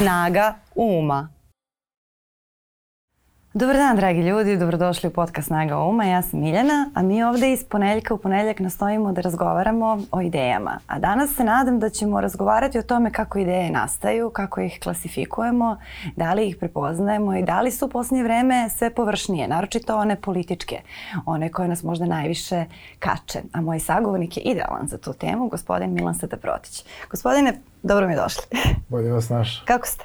Snaga uma. Dobar dan, dragi ljudi, dobrodošli u podcast Snaga uma. Ja sam Miljana, a mi ovde iz poneljka u poneljak nastojimo da razgovaramo o idejama. A danas se nadam da ćemo razgovarati o tome kako ideje nastaju, kako ih klasifikujemo, da li ih prepoznajemo i da li su u posljednje vreme sve površnije, naročito one političke, one koje nas možda najviše kače. A moj sagovornik je idealan za tu temu, gospodin Milan Sataprotić. Gospodine, dobro mi došli. Bolje vas naš. Kako ste?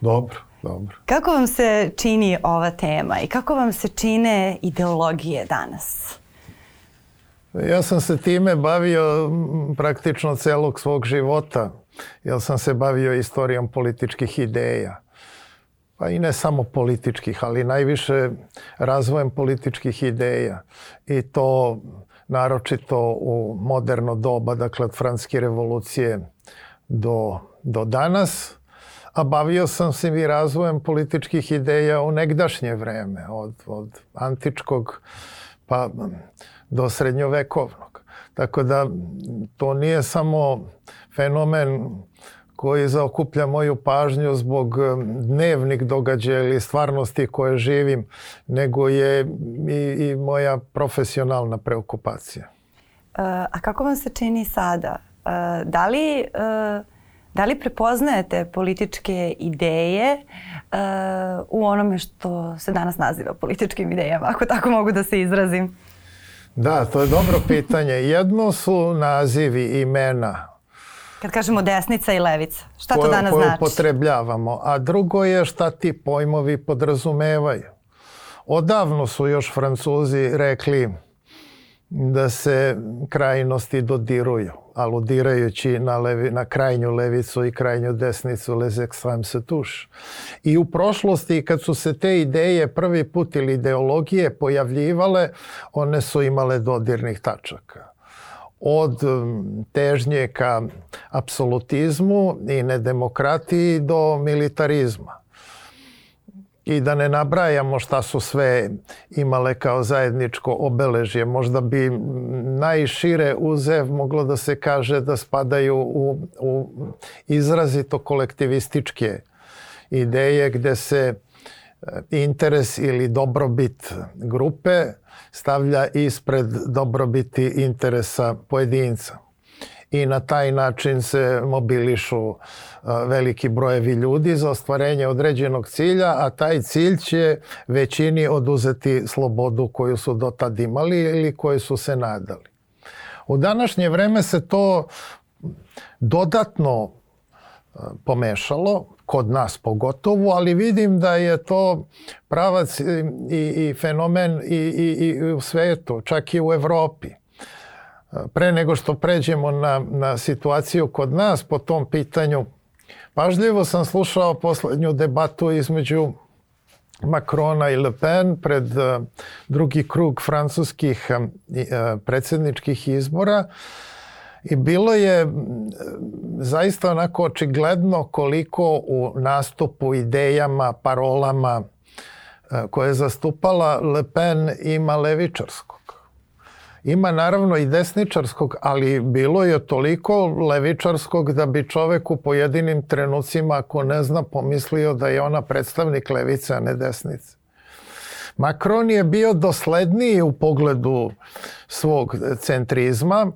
Dobro. Dobro. Kako vam se čini ova tema i kako vam se čine ideologije danas? Ja sam se time bavio praktično celog svog života, jer sam se bavio istorijom političkih ideja. Pa i ne samo političkih, ali najviše razvojem političkih ideja. I to naročito u moderno doba, dakle od franske revolucije do, do danas a bavio sam se i razvojem političkih ideja u negdašnje vreme, od, od antičkog pa do srednjovekovnog. Tako da to nije samo fenomen koji zaokuplja moju pažnju zbog dnevnih događaja ili stvarnosti koje živim, nego je i, i moja profesionalna preokupacija. A kako vam se čini sada? Da li Da li prepoznajete političke ideje uh, u onome što se danas naziva političkim idejama, ako tako mogu da se izrazim? Da, to je dobro pitanje. Jedno su nazivi imena. Kad kažemo desnica i levica, šta koje, to danas koje znači? Koje upotrebljavamo. A drugo je šta ti pojmovi podrazumevaju. Odavno su još Francuzi rekli da se krajnosti dodiruju, aludirajući na, levi, na krajnju levicu i krajnju desnicu les extrêmes se touche. I u prošlosti kad su se te ideje prvi put ili ideologije pojavljivale, one su imale dodirnih tačaka od težnje ka apsolutizmu i nedemokratiji do militarizma i da ne nabrajamo šta su sve imale kao zajedničko obeležje. Možda bi najšire uzev moglo da se kaže da spadaju u, u izrazito kolektivističke ideje gde se e, interes ili dobrobit grupe stavlja ispred dobrobiti interesa pojedinca i na taj način se mobilišu veliki brojevi ljudi za ostvarenje određenog cilja, a taj cilj će većini oduzeti slobodu koju su do tad imali ili koju su se nadali. U današnje vreme se to dodatno pomešalo, kod nas pogotovo, ali vidim da je to pravac i, i fenomen i, i, i u svetu, čak i u Evropi. Pre nego što pređemo na, na situaciju kod nas po tom pitanju, pažljivo sam slušao poslednju debatu između Macrona i Le Pen pred uh, drugi krug francuskih uh, predsjedničkih izbora i bilo je zaista onako očigledno koliko u nastupu, idejama, parolama koje je zastupala Le Pen ima levičarsko. Ima naravno i desničarskog, ali bilo je toliko levičarskog da bi čovek u pojedinim trenucima, ako ne zna, pomislio da je ona predstavnik levice, a ne desnice. Macron je bio dosledniji u pogledu svog centrizma,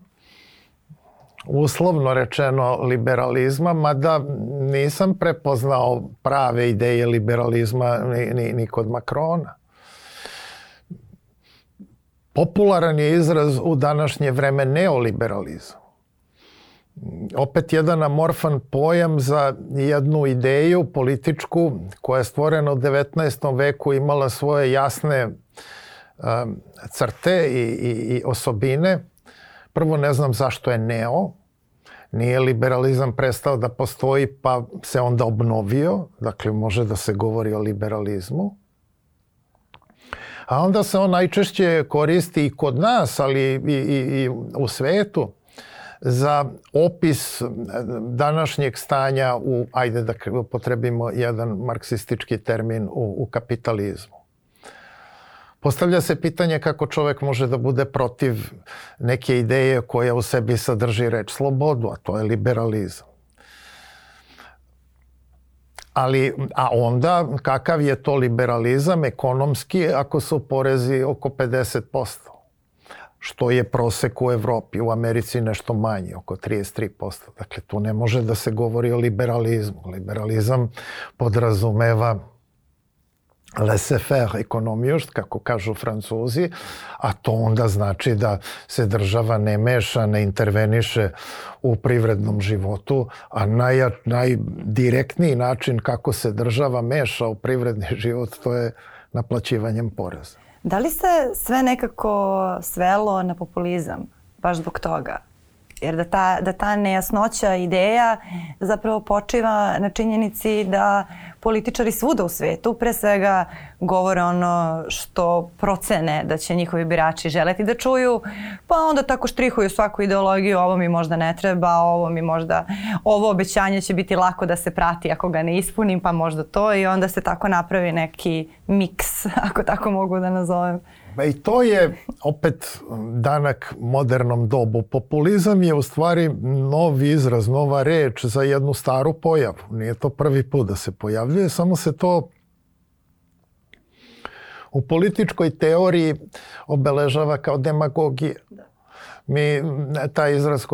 uslovno rečeno liberalizma, mada nisam prepoznao prave ideje liberalizma ni, ni, ni kod Makrona. Popularan je izraz u današnje vreme neoliberalizam. Opet jedan amorfan pojam za jednu ideju političku koja je stvorena u 19. veku imala svoje jasne um, crte i, i, i osobine. Prvo ne znam zašto je neo, nije liberalizam prestao da postoji pa se onda obnovio, dakle može da se govori o liberalizmu a onda se on najčešće koristi i kod nas, ali i, i, i u svetu za opis današnjeg stanja u, ajde da potrebimo jedan marksistički termin, u, u kapitalizmu. Postavlja se pitanje kako čovek može da bude protiv neke ideje koja u sebi sadrži reč slobodu, a to je liberalizam. Ali, a onda, kakav je to liberalizam ekonomski ako su porezi oko 50%? što je prosek u Evropi, u Americi nešto manji, oko 33%. Dakle, tu ne može da se govori o liberalizmu. Liberalizam podrazumeva laissez-faire ekonomiju, kako kažu francuzi, a to onda znači da se država ne meša, ne interveniše u privrednom životu, a naj, najdirektniji način kako se država meša u privredni život, to je naplaćivanjem poreza. Da li se sve nekako svelo na populizam baš zbog toga? Jer da ta, da ta nejasnoća ideja zapravo počiva na činjenici da političari svuda u svetu pre svega govore ono što procene da će njihovi birači želeti da čuju, pa onda tako štrihuju svaku ideologiju, ovo mi možda ne treba, ovo mi možda, ovo obećanje će biti lako da se prati ako ga ne ispunim, pa možda to i onda se tako napravi neki miks, ako tako mogu da nazovem. Pa i to je opet danak modernom dobu. Populizam je u stvari novi izraz, nova reč za jednu staru pojavu. Nije to prvi put da se pojavljuje, samo se to u političkoj teoriji obeležava kao demagogija. Da. Mi taj izraz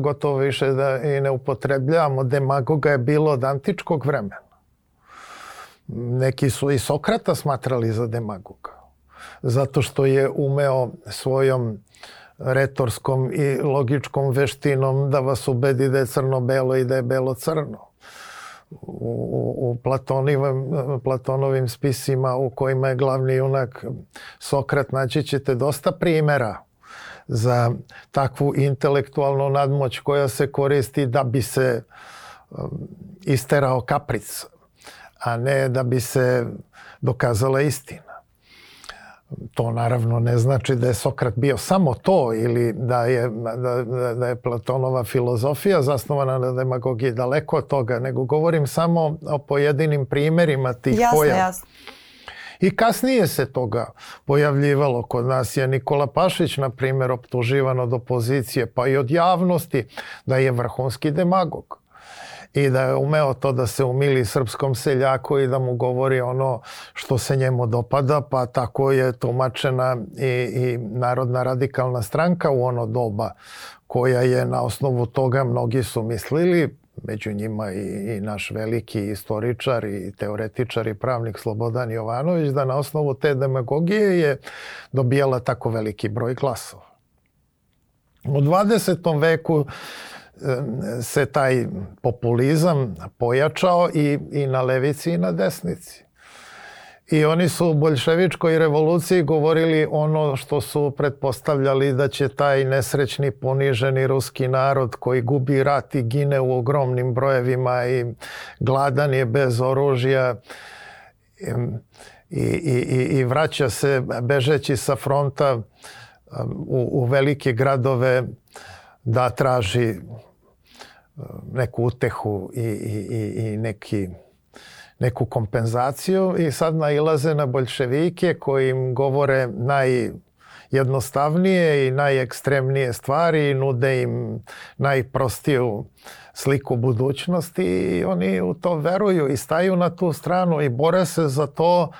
gotovo više da i ne upotrebljavamo. Demagoga je bilo od antičkog vremena. Neki su i Sokrata smatrali za demagoga zato što je umeo svojom retorskom i logičkom veštinom da vas ubedi da je crno-belo i da je belo-crno. U, u Platonovim, Platonovim spisima u kojima je glavni junak Sokrat naći ćete dosta primera za takvu intelektualnu nadmoć koja se koristi da bi se um, isterao kapric, a ne da bi se dokazala istina. To naravno ne znači da je Sokrat bio samo to ili da je, da, da je Platonova filozofija zasnovana na demagogiji daleko od toga, nego govorim samo o pojedinim primerima tih jasne, pojava. Jasne. I kasnije se toga pojavljivalo. Kod nas je Nikola Pašić, na primjer, optuživan od opozicije, pa i od javnosti, da je vrhunski demagog i da je umeo to da se umili srpskom seljaku i da mu govori ono što se njemu dopada, pa tako je tumačena i, i Narodna radikalna stranka u ono doba koja je na osnovu toga mnogi su mislili, među njima i, i naš veliki istoričar i teoretičar i pravnik Slobodan Jovanović, da na osnovu te demagogije je dobijala tako veliki broj glasova. U 20. veku se taj populizam pojačao i, i na levici i na desnici. I oni su u boljševičkoj revoluciji govorili ono što su pretpostavljali da će taj nesrećni poniženi ruski narod koji gubi rat i gine u ogromnim brojevima i gladan je bez oružja i, i, i vraća se bežeći sa fronta u, u velike gradove da traži e, neku utehu i, i, i neki, neku kompenzaciju i sad nailaze na bolševike koji im govore najjednostavnije i najekstremnije stvari i nude im najprostiju sliku budućnosti i oni u to veruju i staju na tu stranu i bore se za to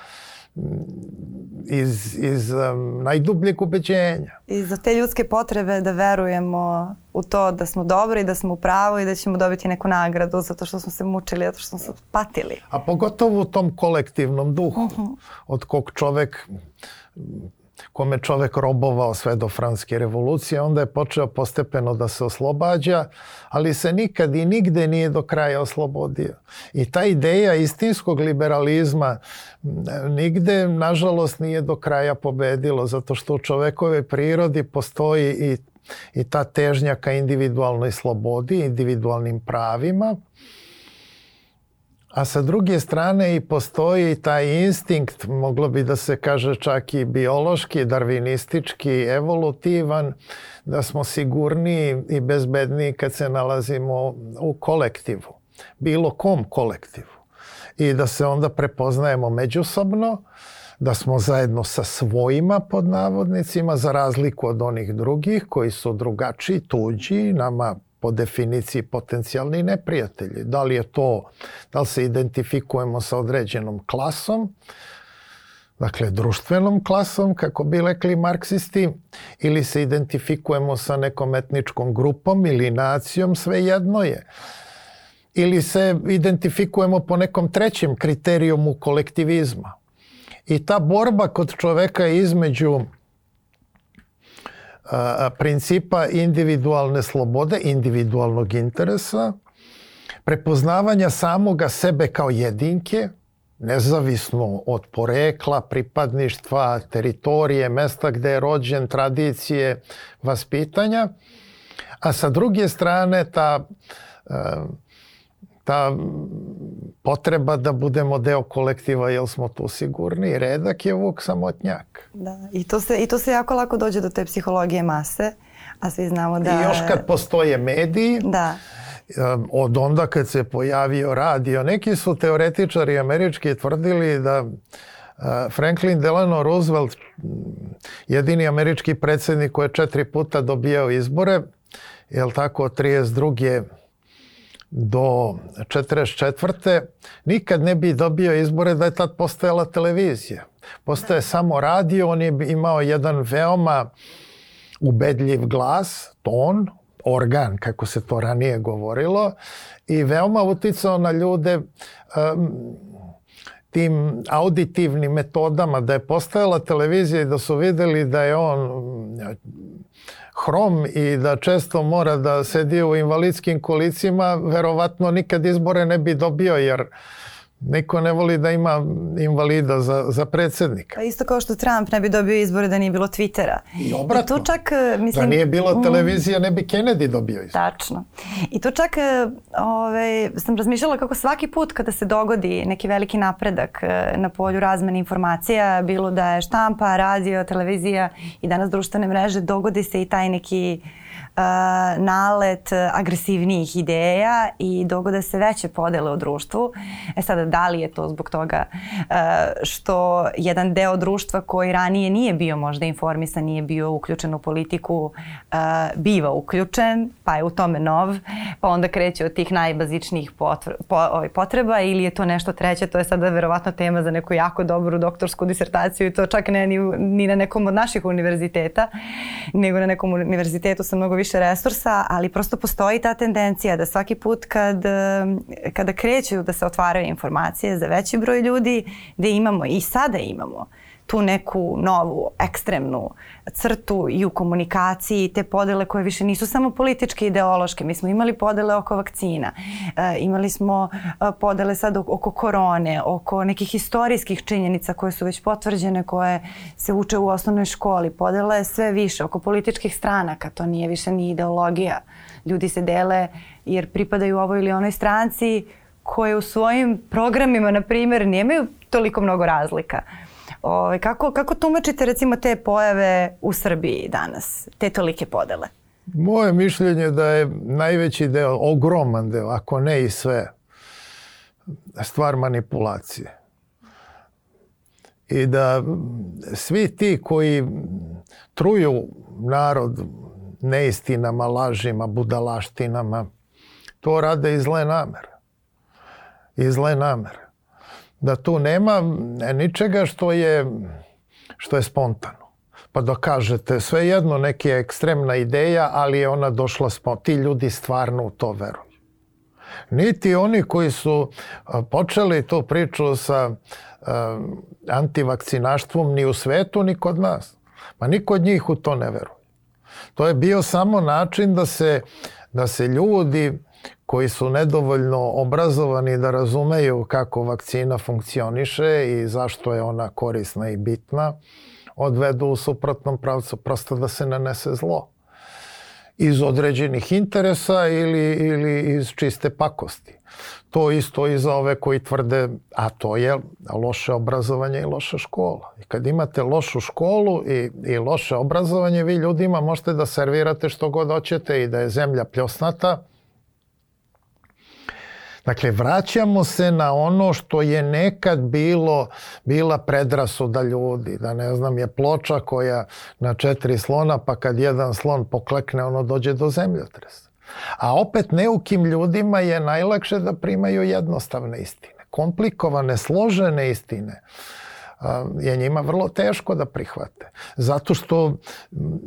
iz, iz um, najdubljeg ubeđenja. I za te ljudske potrebe da verujemo u to da smo dobri, da smo u pravu i da ćemo dobiti neku nagradu zato što smo se mučili, zato što smo se patili. A pogotovo u tom kolektivnom duhu uh -huh. od kog čovek kome čovek robovao sve do franske revolucije, onda je počeo postepeno da se oslobađa, ali se nikad i nigde nije do kraja oslobodio. I ta ideja istinskog liberalizma nigde, nažalost, nije do kraja pobedilo, zato što u čovekove prirodi postoji i, i ta težnja ka individualnoj slobodi, individualnim pravima, A sa druge strane i postoji taj instinkt, moglo bi da se kaže čak i biološki, darvinistički, evolutivan, da smo sigurniji i bezbedniji kad se nalazimo u kolektivu, bilo kom kolektivu. I da se onda prepoznajemo međusobno, da smo zajedno sa svojima pod navodnicima, za razliku od onih drugih koji su drugačiji, tuđi, nama po definiciji potencijalni neprijatelji. Da li je to, da li se identifikujemo sa određenom klasom, dakle društvenom klasom, kako bi rekli marksisti, ili se identifikujemo sa nekom etničkom grupom ili nacijom, sve jedno je. Ili se identifikujemo po nekom trećem kriterijumu kolektivizma. I ta borba kod čoveka između a, principa individualne slobode, individualnog interesa, prepoznavanja samoga sebe kao jedinke, nezavisno od porekla, pripadništva, teritorije, mesta gde je rođen, tradicije, vaspitanja, a sa druge strane ta ta potreba da budemo deo kolektiva jer smo tu sigurni. Redak je vuk samotnjak. Da, i to, se, i to se jako lako dođe do te psihologije mase, a svi znamo da... I još kad postoje mediji, da od onda kad se pojavio radio. Neki su teoretičari američki tvrdili da Franklin Delano Roosevelt, jedini američki predsednik koji je četiri puta dobijao izbore, je tako, od 32 do 44. nikad ne bi dobio izbore da je tad postojala televizija. Postoje samo radio, on je imao jedan veoma ubedljiv glas, ton, organ, kako se to ranije govorilo, i veoma uticao na ljude um, tim auditivnim metodama, da je postojala televizija i da su videli da je on hrom i da često mora da sedi u invalidskim kolicima, verovatno nikad izbore ne bi dobio jer Niko ne voli da ima invalida za, za predsednika. Pa isto kao što Trump ne bi dobio izbore da nije bilo Twittera. I obratno. I tu čak, e, mislim, da nije bilo mm. televizija, ne bi Kennedy dobio izbore. Tačno. I tu čak e, ovaj, sam razmišljala kako svaki put kada se dogodi neki veliki napredak e, na polju razmene informacija, bilo da je štampa, radio, televizija i danas društvene mreže, dogodi se i taj neki uh, nalet agresivnijih ideja i dogode se veće podele u društvu. E sada, da li je to zbog toga što jedan deo društva koji ranije nije bio možda informisan, nije bio uključen u politiku, biva uključen, pa je u tome nov, pa onda kreće od tih najbazičnijih ovaj, potreba ili je to nešto treće, to je sada verovatno tema za neku jako dobru doktorsku disertaciju i to čak ne ni, ni na nekom od naših univerziteta, nego na nekom univerzitetu sa mnogo više više resursa, ali prosto postoji ta tendencija da svaki put kad, kada kreću da se otvaraju informacije za veći broj ljudi, da imamo i sada imamo tu neku novu ekstremnu crtu i u komunikaciji te podele koje više nisu samo političke i ideološke. Mi smo imali podele oko vakcina, e, imali smo e, podele sad oko korone, oko nekih istorijskih činjenica koje su već potvrđene, koje se uče u osnovnoj školi. Podela je sve više oko političkih stranaka, to nije više ni ideologija. Ljudi se dele jer pripadaju ovoj ili onoj stranci koje u svojim programima, na primjer, nemaju toliko mnogo razlika. Ovaj, kako, kako tumačite recimo te pojave u Srbiji danas, te tolike podele? Moje mišljenje da je najveći deo, ogroman deo, ako ne i sve, stvar manipulacije. I da svi ti koji truju narod neistinama, lažima, budalaštinama, to rade iz zle namere. Iz zle namere da tu nema ničega što je, što je spontano. Pa da kažete, sve jedno neka je ekstremna ideja, ali je ona došla spontano. Ti ljudi stvarno u to veruju. Niti oni koji su počeli tu priču sa antivakcinaštvom ni u svetu, ni kod nas. Pa niko od njih u to ne veruje. To je bio samo način da se, da se ljudi koji su nedovoljno obrazovani da razumeju kako vakcina funkcioniše i zašto je ona korisna i bitna, odvedu u suprotnom pravcu, prosto da se nanese zlo. Iz određenih interesa ili, ili iz čiste pakosti. To isto i za ove koji tvrde, a to je loše obrazovanje i loša škola. I kad imate lošu školu i, i loše obrazovanje, vi ljudima možete da servirate što god hoćete i da je zemlja pljosnata, Dakle, vraćamo se na ono što je nekad bilo, bila predrasuda ljudi, da ne znam, je ploča koja na četiri slona, pa kad jedan slon poklekne, ono dođe do zemljotresa. A opet neukim ljudima je najlakše da primaju jednostavne istine. Komplikovane, složene istine je njima vrlo teško da prihvate. Zato što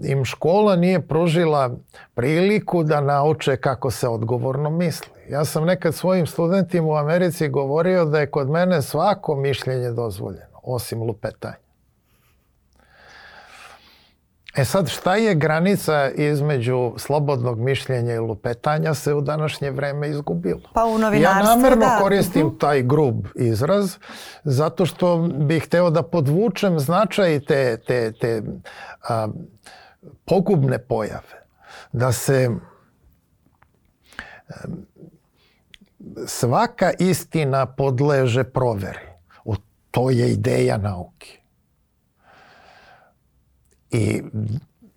im škola nije pružila priliku da nauče kako se odgovorno misli. Ja sam nekad svojim studentima u Americi govorio da je kod mene svako mišljenje dozvoljeno, osim lupetanja. E sad, šta je granica između slobodnog mišljenja i lupetanja se u današnje vreme izgubilo. Pa u novinarstvu, Ja namerno da. koristim -huh. taj grub izraz, zato što bih hteo da podvučem značaj te, te, te a, pogubne pojave. Da se a, svaka istina podleže proveri. U, to je ideja nauke. I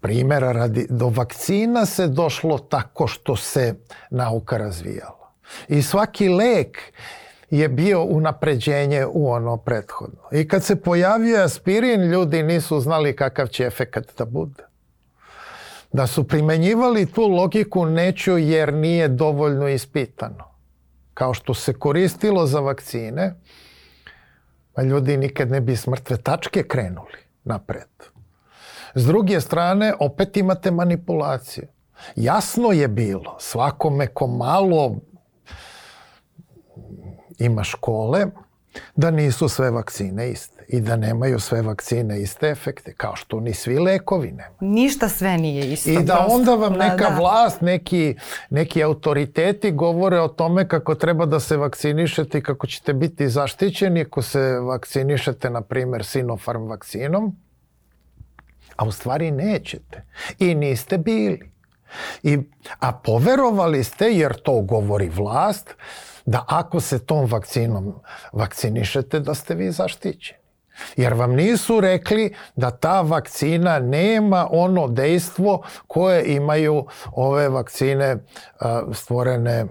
primjera radi, do vakcina se došlo tako što se nauka razvijala. I svaki lek je bio unapređenje u ono prethodno. I kad se pojavio aspirin, ljudi nisu znali kakav će efekat da bude. Da su primenjivali tu logiku neću jer nije dovoljno ispitano. Kao što se koristilo za vakcine, a ljudi nikad ne bi s mrtve tačke krenuli napred. S druge strane, opet imate manipulaciju. Jasno je bilo svakome ko malo ima škole, da nisu sve vakcine iste i da nemaju sve vakcine iste efekte, kao što ni svi lekovi nemaju. Ništa sve nije isto. I da prosto. onda vam Da, neka da. vlast, neki, neki autoriteti govore o tome kako treba da se vakcinišete i kako ćete biti zaštićeni ako se vakcinišete, na primer, Sinopharm vakcinom, a u stvari nećete. I niste bili. I, a poverovali ste, jer to govori vlast, da ako se tom vakcinom vakcinišete, da ste vi zaštićeni. Jer vam nisu rekli da ta vakcina nema ono dejstvo koje imaju ove vakcine a, stvorene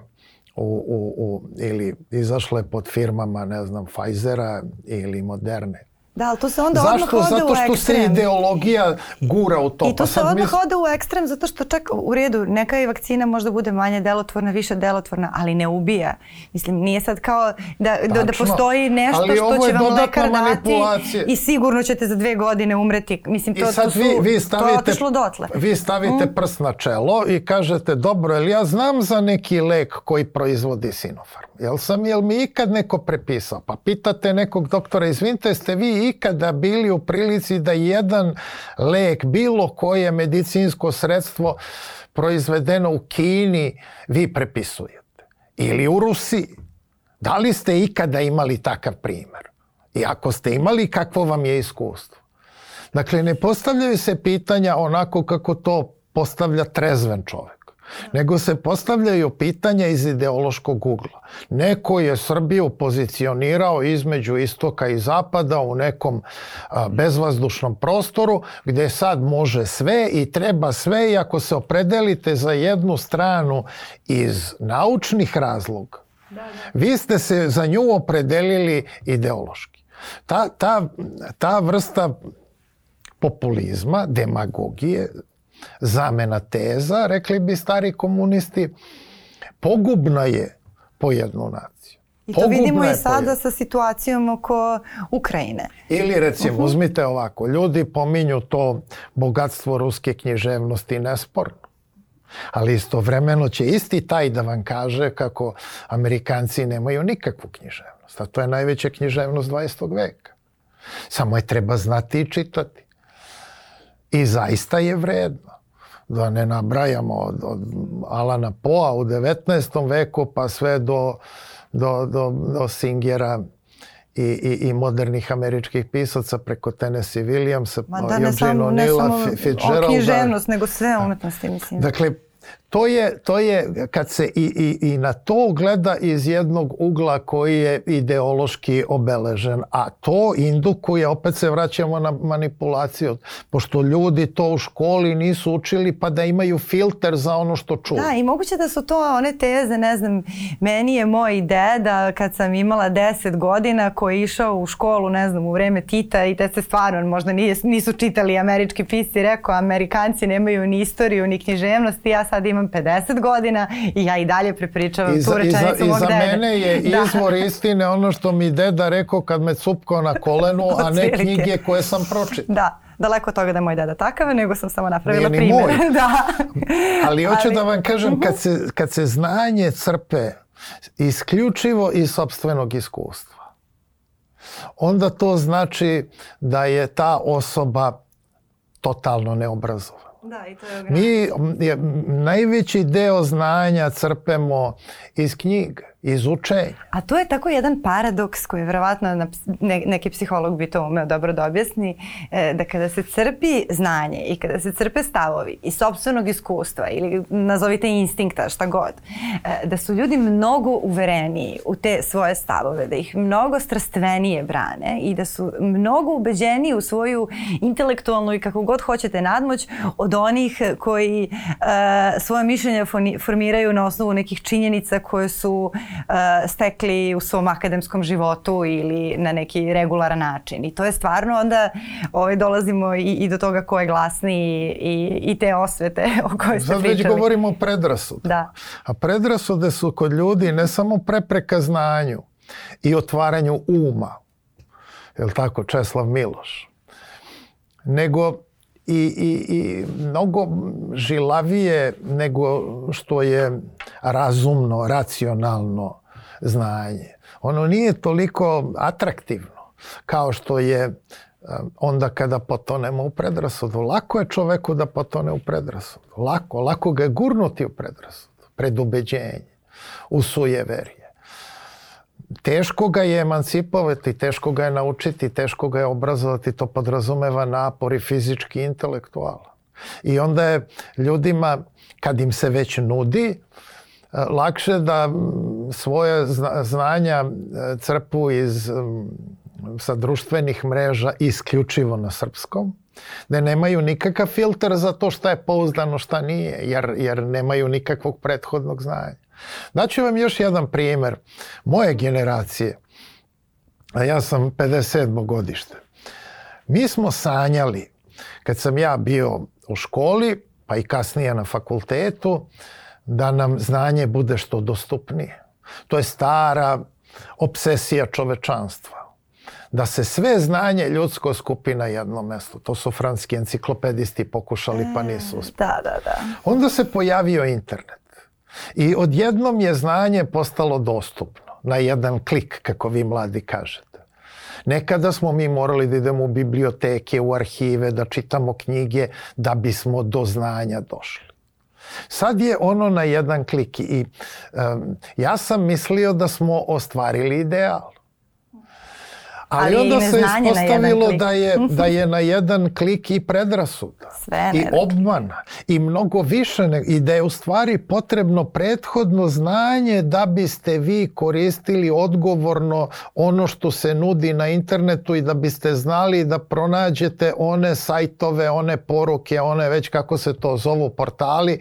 u, u, u, ili izašle pod firmama, ne znam, Pfizera ili Moderne. Da, ali to se onda Zašto? odmah ode Zato u što se ekstrem. ideologija gura u to. I to Pa se odmah mis- ode u ekstrem zato što čak u redu neka i vakcina možda bude manje delotvorna, više delotvorna, ali ne ubija. Mislim, nije sad kao da, da, da postoji nešto Ali što će vam lekar dati i sigurno ćete za dve godine umreti. Mislim, to, I sad to, su, vi, vi to je stavite, otišlo dotle. Mm. vi stavite prst na čelo i kažete, dobro, jel ja znam za neki lek koji proizvodi Sinopharm? Jel sam, jel mi ikad neko prepisao? Pa pitate nekog doktora, izvinite, ste vi ikada bili u prilici da jedan lek, bilo koje medicinsko sredstvo proizvedeno u Kini, vi prepisujete? Ili u Rusiji? Da li ste ikada imali takav primer? I ako ste imali, kakvo vam je iskustvo? Dakle, ne postavljaju se pitanja onako kako to postavlja trezven čovjek. Nego se postavljaju pitanja iz ideološkog ugla. Neko je Srbiju pozicionirao između istoka i zapada u nekom a, bezvazdušnom prostoru gde sad može sve i treba sve i ako se opredelite za jednu stranu iz naučnih razloga, vi ste se za nju opredelili ideološki. Ta, ta, ta vrsta populizma, demagogije, zamena teza, rekli bi stari komunisti, pogubna je po jednu naciju. I to Pogubna vidimo i sada sa situacijom oko Ukrajine. Ili recimo, Mhm. uzmite ovako, ljudi pominju to bogatstvo ruske književnosti nesporno. Ali istovremeno će isti taj da vam kaže kako Amerikanci nemaju nikakvu književnost. A to je najveća književnost 20. veka. Samo je treba znati i čitati. I zaista je vredno. Da ne nabrajamo od, od Alana Poa u 19. veku pa sve do, do, do, do Singera i, i, i modernih američkih pisaca preko Tennessee Williamsa, Ma da, ne Eugene samo, ne O'Neilla, samo Fi- o Fitzgeralda. književnost, nego sve umetnosti, mislim. Dakle, to je, to je kad se i, i, i na to gleda iz jednog ugla koji je ideološki obeležen, a to indukuje, opet se vraćamo na manipulaciju, pošto ljudi to u školi nisu učili pa da imaju filter za ono što čuju. Da, i moguće da su to one teze, ne znam, meni je moj deda kad sam imala 10 godina koji je išao u školu, ne znam, u vreme Tita i te se stvarno možda nisu čitali američki pisci, rekao Amerikanci nemaju ni istoriju ni književnost i ja sad imam imam 50 godina i ja i dalje prepričavam I za, tu rečenicu mog dede. I za mene je da. izvor istine ono što mi deda rekao kad me cupkao na kolenu, a ne knjige koje sam pročitao. Da, daleko od toga da je moj deda takav, nego sam samo napravila Nije ni primjer. moj. da. Ali hoću Ali- da vam kažem, kad se, kad se znanje crpe isključivo iz sobstvenog iskustva, onda to znači da je ta osoba totalno neobrazovana. Da, i to je Mi je, najveći deo znanja crpemo iz knjiga, iz učenja. A to je tako jedan paradoks koji verovatno ps- ne, neki psiholog bi to umeo dobro da objasni, e, da kada se crpi znanje i kada se crpe stavovi iz sobstvenog iskustva ili nazovite instinkta, šta god, e, da su ljudi mnogo uvereniji u te svoje stavove, da ih mnogo strastvenije brane i da su mnogo ubeđeniji u svoju intelektualnu i kako god hoćete nadmoć od onih koji e, svoje mišljenja formiraju na osnovu nekih činjenica koje su stekli u svom akademskom životu ili na neki regularan način. I to je stvarno onda ovaj, dolazimo i, i do toga ko je glasniji i, i te osvete o kojoj ste Sad već pričali. govorimo o predrasudama. Da. A predrasude su kod ljudi ne samo prepreka znanju i otvaranju uma, je li tako, Česlav Miloš, nego i, i, i mnogo žilavije nego što je razumno, racionalno znanje. Ono nije toliko atraktivno kao što je um, onda kada potonemo u predrasudu. Lako je čoveku da potone u predrasudu. Lako, lako ga je gurnuti u predrasudu, predubeđenje, u sujeverje. Teško ga je emancipovati, teško ga je naučiti, teško ga je obrazovati, to podrazumeva napor i fizički i. I onda je ljudima, kad im se već nudi, e, lakše da svoje zna- znanja e, crpu iz sa društvenih mreža isključivo na srpskom, da nemaju nikakav filter za to šta je pouzdano, šta nije, jer, jer nemaju nikakvog prethodnog znanja. Daću vam još jedan primer moje generacije, a ja sam 57. godište. Mi smo sanjali, kad sam ja bio u školi, pa i kasnije na fakultetu, da nam znanje bude što dostupnije. To je stara obsesija čovečanstva. Da se sve znanje ljudsko skupi na jedno mesto. To su franski enciklopedisti pokušali pa nisu uspeli. Da, da, da. Onda se pojavio internet. I odjednom je znanje postalo dostupno na jedan klik, kako vi mladi kažete. Nekada smo mi morali da idemo u biblioteke, u arhive, da čitamo knjige da bismo do znanja došli. Sad je ono na jedan klik i um, ja sam mislio da smo ostvarili ideal. Ali, Ali onda se ispostavilo da je, da je na jedan klik i predrasuda. Sve I obmana. I mnogo više. Ne, I da je u stvari potrebno prethodno znanje da biste vi koristili odgovorno ono što se nudi na internetu i da biste znali da pronađete one sajtove, one poruke, one već kako se to zovu portali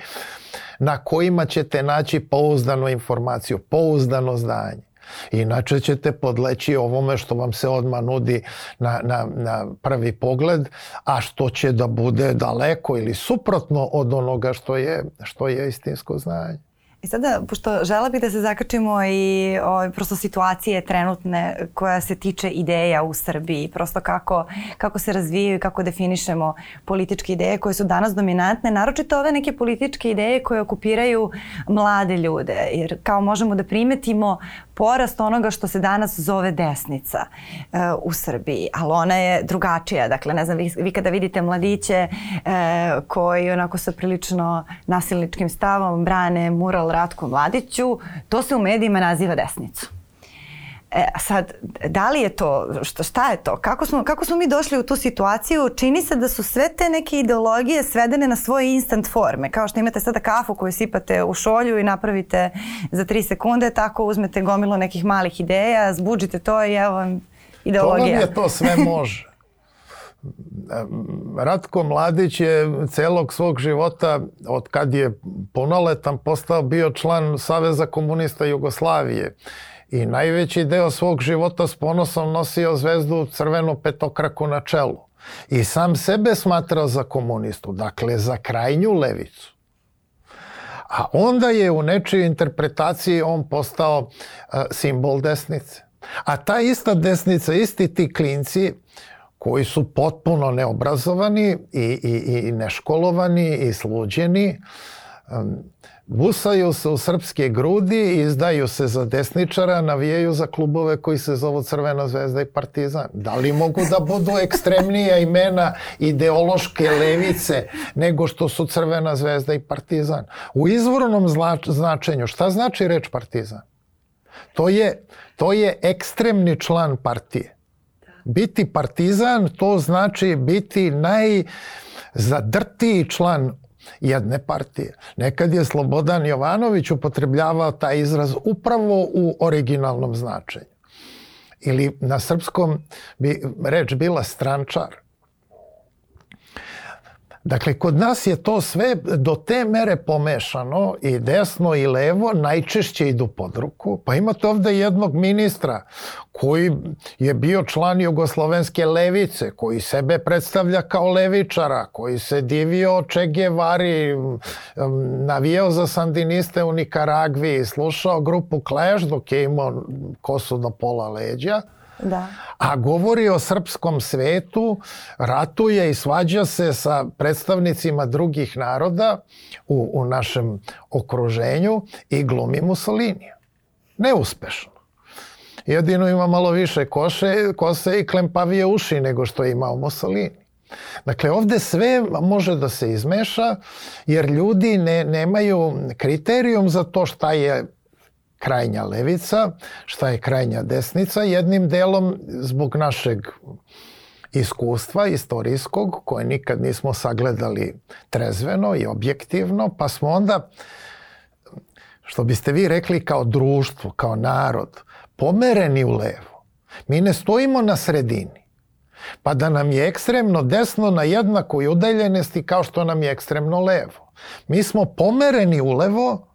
na kojima ćete naći pouzdanu informaciju, pouzdano znanje. Inače ćete podleći ovome što vam se odmah nudi na, na, na prvi pogled, a što će da bude daleko ili suprotno od onoga što je, što je istinsko znanje. I sada, pošto žela bih da se zakačimo i o, prosto situacije trenutne koja se tiče ideja u Srbiji, prosto kako, kako se razvijaju i kako definišemo političke ideje koje su danas dominantne, naročito ove neke političke ideje koje okupiraju mlade ljude, jer kao možemo da primetimo porast onoga što se danas zove desnica e, u Srbiji, ali ona je drugačija. Dakle, ne znam, vi, vi kada vidite mladiće e, koji onako sa prilično nasilničkim stavom brane mural Ratku Mladiću, to se u medijima naziva desnicu. E, sad, da li je to, šta, šta je to? Kako smo, kako smo mi došli u tu situaciju? Čini se da su sve te neke ideologije svedene na svoje instant forme. Kao što imate sada kafu koju sipate u šolju i napravite za tri sekunde, tako uzmete gomilu nekih malih ideja, zbuđite to i evo vam To vam ideologija. je to sve može. Ratko Mladić je celog svog života, od kad je punoletan, postao bio član Saveza komunista Jugoslavije. I najveći deo svog života s ponosom nosio zvezdu crvenu petokraku na čelu. I sam sebe smatrao za komunistu, dakle za krajnju levicu. A onda je u nečijoj interpretaciji on postao uh, simbol desnice. A ta ista desnica, isti ti klinci koji su potpuno neobrazovani i, i, i neškolovani i sluđeni, busaju se u srpske grudi, izdaju se za desničara, navijaju za klubove koji se zovu Crvena zvezda i Partizan. Da li mogu da budu ekstremnija imena ideološke levice nego što su Crvena zvezda i Partizan? U izvornom značenju, šta znači reč Partizan? To je, to je ekstremni član partije. Biti partizan to znači biti najzadrtiji član jedne partije. Nekad je Slobodan Jovanović upotrebljavao taj izraz upravo u originalnom značenju. Ili na srpskom bi reč bila strančar. Dakle, kod nas je to sve do te mere pomešano i desno i levo najčešće idu pod ruku. Pa imate ovde jednog ministra koji je bio član Jugoslovenske levice, koji sebe predstavlja kao levičara, koji se divio Che Guevari, navijao za sandiniste u Nikaragvi, slušao grupu Clash dok je imao kosu do pola leđa. Da. A govori o srpskom svetu, ratuje i svađa se sa predstavnicima drugih naroda u, u našem okruženju i glumi Mussolini. Neuspešno. Jedino ima malo više koše, kose i klempavije uši nego što je imao Mussolini. Dakle, ovde sve može da se izmeša, jer ljudi ne, nemaju kriterijum za to šta je krajnja levica, šta je krajnja desnica, jednim delom zbog našeg iskustva istorijskog koje nikad nismo sagledali trezveno i objektivno, pa smo onda, što biste vi rekli kao društvo, kao narod, pomereni u levo. Mi ne stojimo na sredini. Pa da nam je ekstremno desno na jednakoj udaljenosti kao što nam je ekstremno levo. Mi smo pomereni u levo,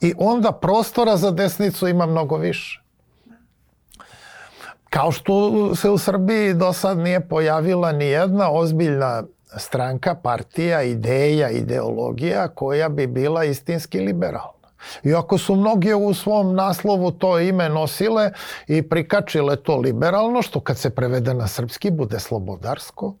I onda prostora za desnicu ima mnogo više. Kao što se u Srbiji do sad nije pojavila ni jedna ozbiljna stranka, partija, ideja, ideologija koja bi bila istinski liberalna. Iako su mnogi u svom naslovu to ime nosile i prikačile to liberalno, što kad se prevede na srpski bude slobodarsko,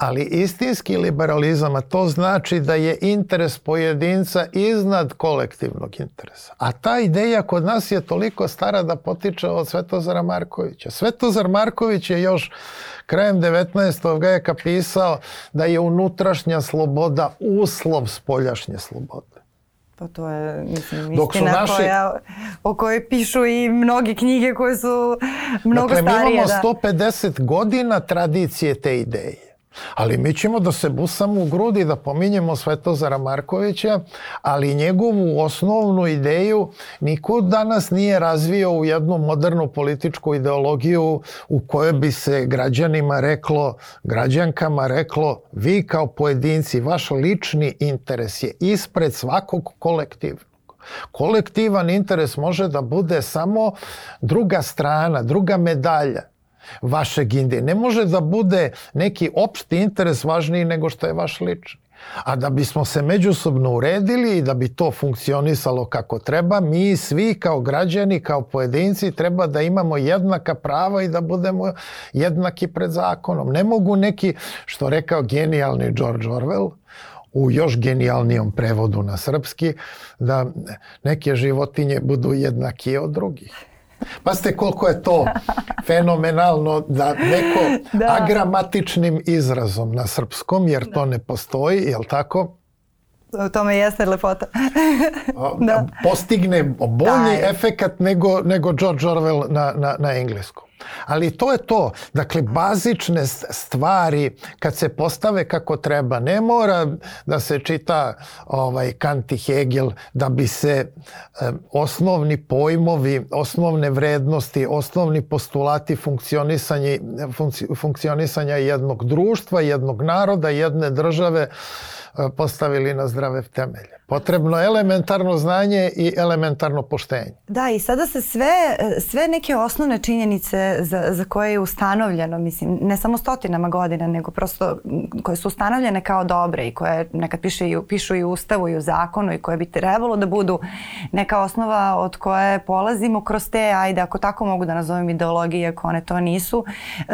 Ali istinski liberalizam, a to znači da je interes pojedinca iznad kolektivnog interesa. A ta ideja kod nas je toliko stara da potiče od Svetozara Markovića. Svetozar Marković je još krajem 19. veka pisao da je unutrašnja sloboda uslov spoljašnje slobode. Pa to je, mislim, Dok istina naši... koja, o kojoj pišu i mnogi knjige koje su mnogo dakle, starije. Dakle, mi imamo da. 150 godina tradicije te ideje. Ali mi ćemo da se busamo u grudi da pominjemo Svetozara Markovića, ali njegovu osnovnu ideju niko danas nije razvio u jednu modernu političku ideologiju u kojoj bi se građanima reklo, građankama reklo, vi kao pojedinci, vaš lični interes je ispred svakog kolektiva. Kolektivan interes može da bude samo druga strana, druga medalja vašeg Indije. Ne može da bude neki opšti interes važniji nego što je vaš lični. A da bismo se međusobno uredili i da bi to funkcionisalo kako treba, mi svi kao građani, kao pojedinci treba da imamo jednaka prava i da budemo jednaki pred zakonom. Ne mogu neki, što rekao genijalni George Orwell, u još genijalnijom prevodu na srpski, da neke životinje budu jednakije od drugih. Pa ste koliko je to fenomenalno da neko da. agramatičnim izrazom na srpskom, jer to ne postoji, jel tako? U tome jeste lepota. da. Postigne bolji da. efekat nego, nego George Orwell na, na, na engleskom. Ali to je to. Dakle, bazične stvari kad se postave kako treba, ne mora da se čita ovaj, Kant i Hegel da bi se eh, osnovni pojmovi, osnovne vrednosti, osnovni postulati funkcionisanja, funkcionisanja jednog društva, jednog naroda, jedne države postavili na zdrave temelje. Potrebno elementarno znanje i elementarno poštenje. Da, i sada se sve, sve neke osnovne činjenice za, za koje je ustanovljeno, mislim, ne samo stotinama godina, nego prosto koje su ustanovljene kao dobre i koje nekad piše i, pišu i u ustavu i u zakonu i koje bi trebalo da budu neka osnova od koje polazimo kroz te, ajde, ako tako mogu da nazovem ideologije, ako one to nisu,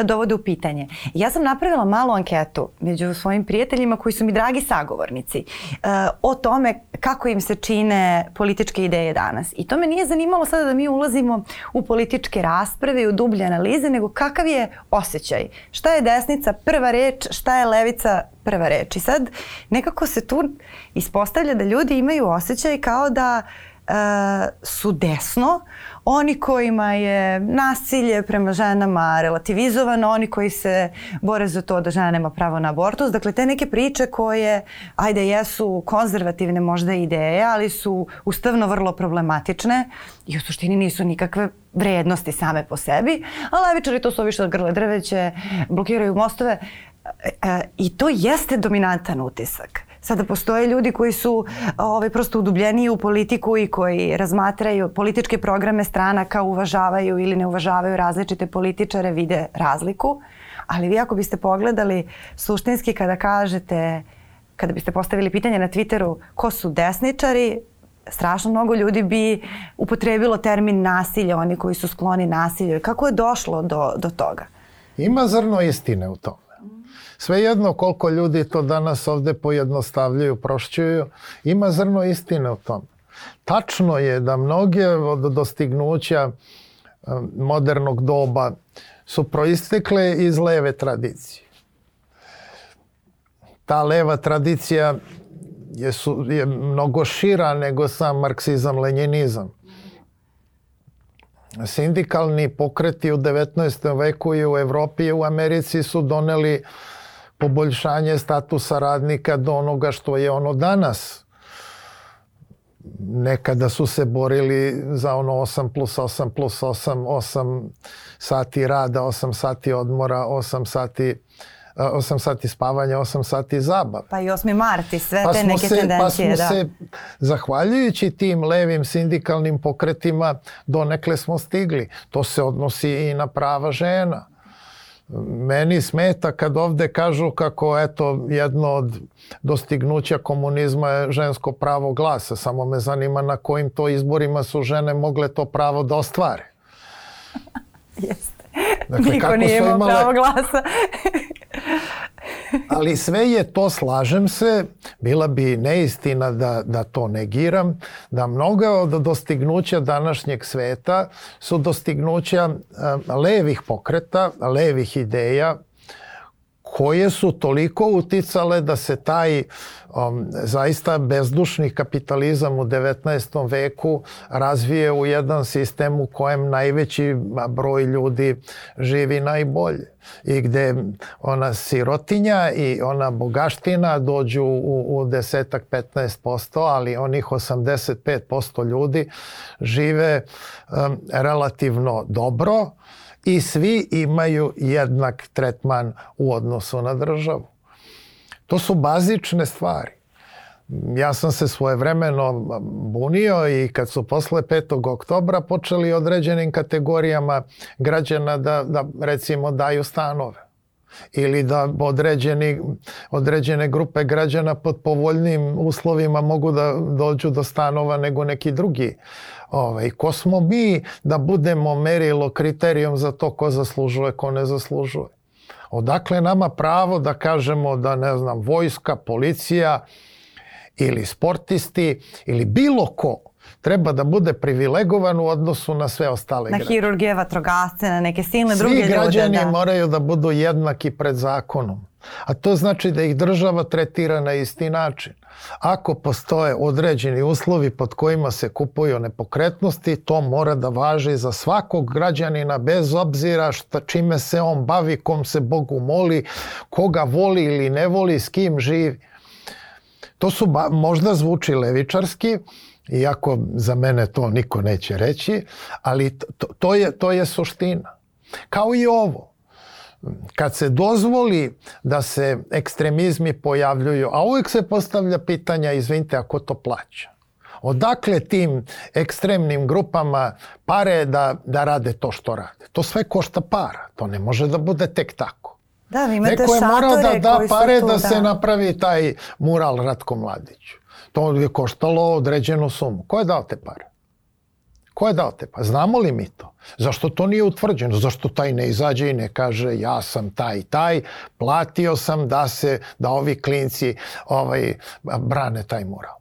dovode u pitanje. Ja sam napravila malu anketu među svojim prijateljima koji su mi dragi sagovornici o tome kako im se čine političke ideje danas. I to me nije zanimalo sada da mi ulazimo u političke rasprave i u dublje analize, nego kakav je osjećaj. Šta je desnica prva reč, šta je levica prva reč. I sad nekako se tu ispostavlja da ljudi imaju osjećaj kao da uh, su desno, oni kojima je nasilje prema ženama relativizovano, oni koji se bore za to da žena nema pravo na abortus. Dakle, te neke priče koje, ajde, jesu konzervativne možda ideje, ali su ustavno vrlo problematične i u suštini nisu nikakve vrednosti same po sebi, a levičari to su ovi što grle drveće, blokiraju mostove e, e, i to jeste dominantan utisak. Sada postoje ljudi koji su ovaj, prosto udubljeni u politiku i koji razmatraju političke programe stranaka, uvažavaju ili ne uvažavaju različite političare, vide razliku. Ali vi ako biste pogledali suštinski kada kažete, kada biste postavili pitanje na Twitteru ko su desničari, strašno mnogo ljudi bi upotrebilo termin nasilje, oni koji su skloni nasilju. Kako je došlo do, do toga? Ima zrno istine u tom. Svejedno koliko ljudi to danas ovde pojednostavljaju, prošćuju, ima zrno istine u tom. Tačno je da mnoge od dostignuća eh, modernog doba su proistekle iz leve tradicije. Ta leva tradicija je, su, je mnogo šira nego sam marksizam-lenjinizam. Sindikalni pokreti u 19. veku i u Evropi i u Americi su doneli uh, poboljšanje statusa radnika do onoga što je ono danas. Nekada su se borili za ono 8 plus 8 plus 8, 8 sati rada, 8 sati odmora, 8 sati 8 sati spavanja, 8 sati zabava. Pa i 8. mart i sve pa te neke se, tendencije. Pa smo da. se, zahvaljujući tim levim sindikalnim pokretima, donekle smo stigli. To se odnosi i na prava žena Meni smeta kad ovde kažu kako eto jedno od dostignuća komunizma je žensko pravo glasa. Samo me zanima na kojim to izborima su žene mogle to pravo da ostvare. Jeste. Dakle, Niko nije imao imale... pravo glasa. Ali sve je to, slažem se, bila bi neistina da, da to negiram, da mnoga od dostignuća današnjeg sveta su dostignuća levih pokreta, levih ideja, koje su toliko uticale da se taj um, zaista bezdušni kapitalizam u 19. veku razvije u jedan sistem u kojem najveći broj ljudi živi najbolje i gde ona sirotinja i ona bogaština dođu u, u desetak 15%, ali onih 85% ljudi žive um, relativno dobro, i svi imaju jednak tretman u odnosu na državu. To su bazične stvari. Ja sam se svoje vremeno bunio i kad su posle 5. oktobra počeli određenim kategorijama građana da, da recimo daju stanove ili da određeni, određene grupe građana pod povoljnim uslovima mogu da dođu do stanova nego neki drugi Ovaj, ko smo mi da budemo merilo kriterijom za to ko zaslužuje, ko ne zaslužuje? Odakle nama pravo da kažemo da, ne znam, vojska, policija ili sportisti ili bilo ko treba da bude privilegovan u odnosu na sve ostale Na hirurgije, vatrogasce, na neke silne Svi druge ljude. Svi građani da. moraju da budu jednaki pred zakonom. A to znači da ih država tretira na isti način. Ako postoje određeni uslovi pod kojima se kupuju nepokretnosti, to mora da važi za svakog građanina bez obzira šta, čime se on bavi, kom se Bogu moli, koga voli ili ne voli, s kim živi. To su ba, možda zvuči levičarski, iako za mene to niko neće reći, ali to, to, je, to je suština. Kao i ovo kad se dozvoli da se ekstremizmi pojavljuju, a uvijek se postavlja pitanja, izvinite, ako to plaća? Odakle tim ekstremnim grupama pare da, da rade to što rade? To sve košta para. To ne može da bude tek tako. Da, vi imate Neko je morao da da pare tu, da, da se napravi taj mural Ratko Mladiću. To je koštalo određenu sumu. Ko je dao te pare? Ko je dao te? Pa znamo li mi to? Zašto to nije utvrđeno? Zašto taj ne izađe i ne kaže ja sam taj i taj, platio sam da se, da ovi klinci ovaj, brane taj mural.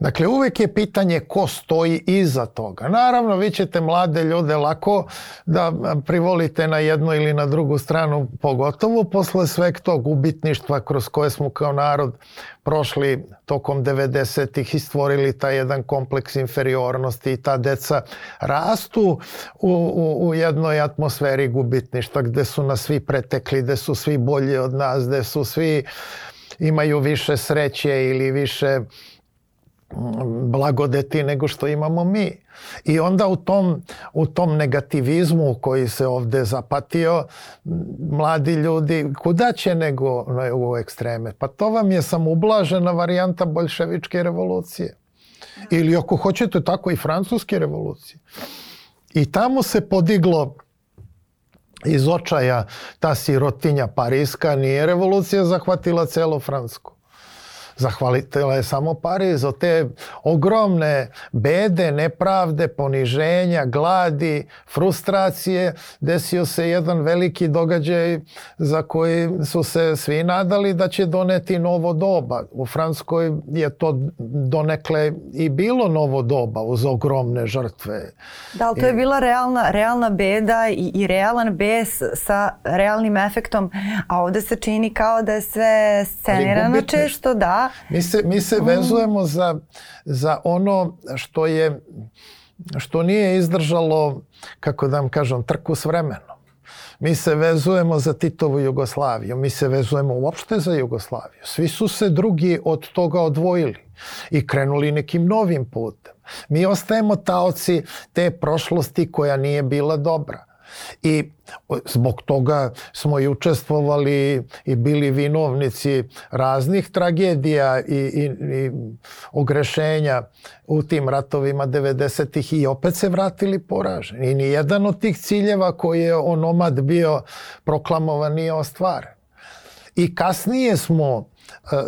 Dakle, uvek je pitanje ko stoji iza toga. Naravno, vi ćete mlade ljude lako da privolite na jednu ili na drugu stranu, pogotovo posle sveg tog ubitništva kroz koje smo kao narod prošli tokom 90-ih i stvorili taj jedan kompleks inferiornosti i ta deca rastu u, u, u jednoj atmosferi gubitništva gde su nas svi pretekli, gde su svi bolji od nas, gde su svi imaju više sreće ili više blagodeti nego što imamo mi. I onda u tom, u tom negativizmu koji se ovde zapatio, mladi ljudi, kuda će nego u ekstreme? Pa to vam je samoblažena varijanta bolševičke revolucije. Ili ako hoćete tako i francuske revolucije. I tamo se podiglo iz očaja ta sirotinja pariska, nije revolucija zahvatila celo Fransku zahvalitela je samo Pariz od te ogromne bede, nepravde, poniženja, gladi, frustracije. Desio se jedan veliki događaj za koji su se svi nadali da će doneti novo doba. U Franskoj je to donekle i bilo novo doba uz ogromne žrtve. Da, ali to je bila realna, realna beda i, i realan bes sa realnim efektom, a ovde se čini kao da je sve scenirano često, da, Mi se, mi se vezujemo za, za ono što je što nije izdržalo, kako da vam kažem, trku s vremenom. Mi se vezujemo za Titovu Jugoslaviju, mi se vezujemo uopšte za Jugoslaviju. Svi su se drugi od toga odvojili i krenuli nekim novim putem. Mi ostajemo taoci te prošlosti koja nije bila dobra. I zbog toga smo i učestvovali i bili vinovnici raznih tragedija i, i, i ogrešenja u tim ratovima 90-ih i opet se vratili poraženi. I ni jedan od tih ciljeva koji je onomad bio proklamovan nije ostvaren. I kasnije smo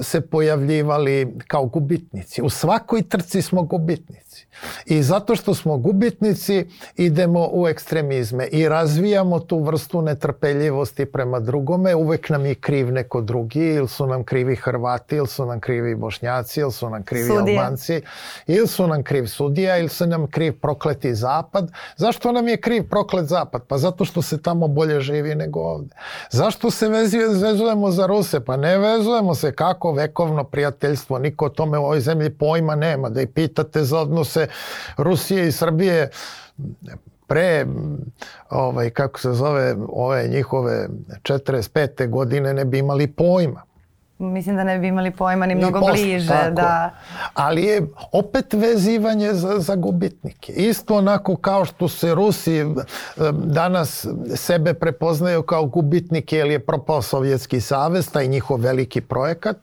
se pojavljivali kao gubitnici. U svakoj trci smo gubitnici. I zato što smo gubitnici idemo u ekstremizme i razvijamo tu vrstu netrpeljivosti prema drugome. Uvek nam je kriv neko drugi ili su nam krivi Hrvati ili su nam krivi Bošnjaci ili su nam krivi Sudija. Albanci ili su nam kriv sudija ili su nam kriv prokleti zapad. Zašto nam je kriv proklet zapad? Pa zato što se tamo bolje živi nego ovde. Zašto se vezujemo za Ruse? Pa ne vezujemo se kako vekovno prijateljstvo. Niko o tome u ovoj zemlji pojma nema. Da i pitate za odnose Rusije i Srbije pre ovaj kako se zove ove njihove 45. godine ne bi imali pojma. Mislim da ne bi imali pojma ni mnogo posle, bliže. tako. Da. Ali je opet vezivanje za, za gubitnike. Isto onako kao što se Rusi eh, danas sebe prepoznaju kao gubitnike jer je propao Sovjetski savez, taj njihov veliki projekat,